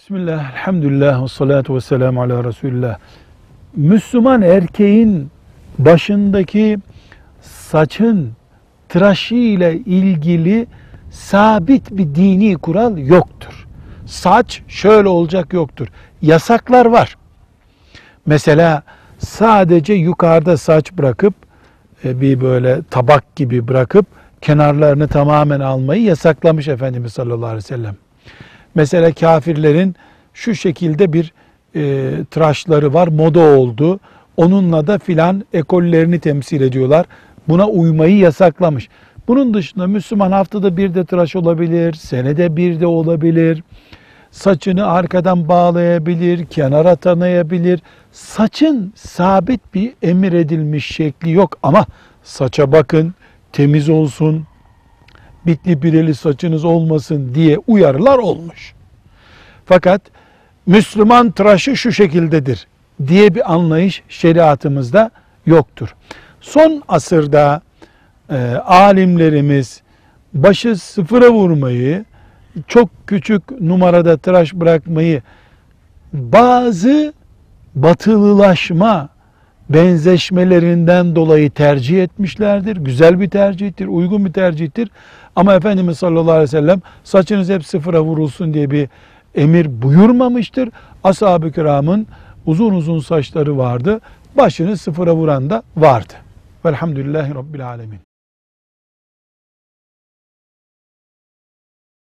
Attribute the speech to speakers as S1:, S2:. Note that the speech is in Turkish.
S1: Bismillah, elhamdülillah, ve salatu ve selamu ala Resulullah. Müslüman erkeğin başındaki saçın tıraşı ile ilgili sabit bir dini kural yoktur. Saç şöyle olacak yoktur. Yasaklar var. Mesela sadece yukarıda saç bırakıp e, bir böyle tabak gibi bırakıp kenarlarını tamamen almayı yasaklamış Efendimiz sallallahu aleyhi ve sellem. Mesela kafirlerin şu şekilde bir e, tıraşları var, moda oldu. Onunla da filan ekollerini temsil ediyorlar. Buna uymayı yasaklamış. Bunun dışında Müslüman haftada bir de tıraş olabilir, senede bir de olabilir. Saçını arkadan bağlayabilir, kenara tanıyabilir. Saçın sabit bir emir edilmiş şekli yok ama saça bakın, temiz olsun, bitli bireli saçınız olmasın diye uyarılar olmuş. Fakat Müslüman tıraşı şu şekildedir diye bir anlayış şeriatımızda yoktur. Son asırda e, alimlerimiz başı sıfıra vurmayı, çok küçük numarada tıraş bırakmayı bazı batılılaşma benzeşmelerinden dolayı tercih etmişlerdir. Güzel bir tercihtir, uygun bir tercihtir. Ama Efendimiz sallallahu aleyhi ve sellem saçınız hep sıfıra vurulsun diye bir emir buyurmamıştır. Ashab-ı kiramın uzun uzun saçları vardı. Başını sıfıra vuran da vardı. Velhamdülillahi Rabbil alemin.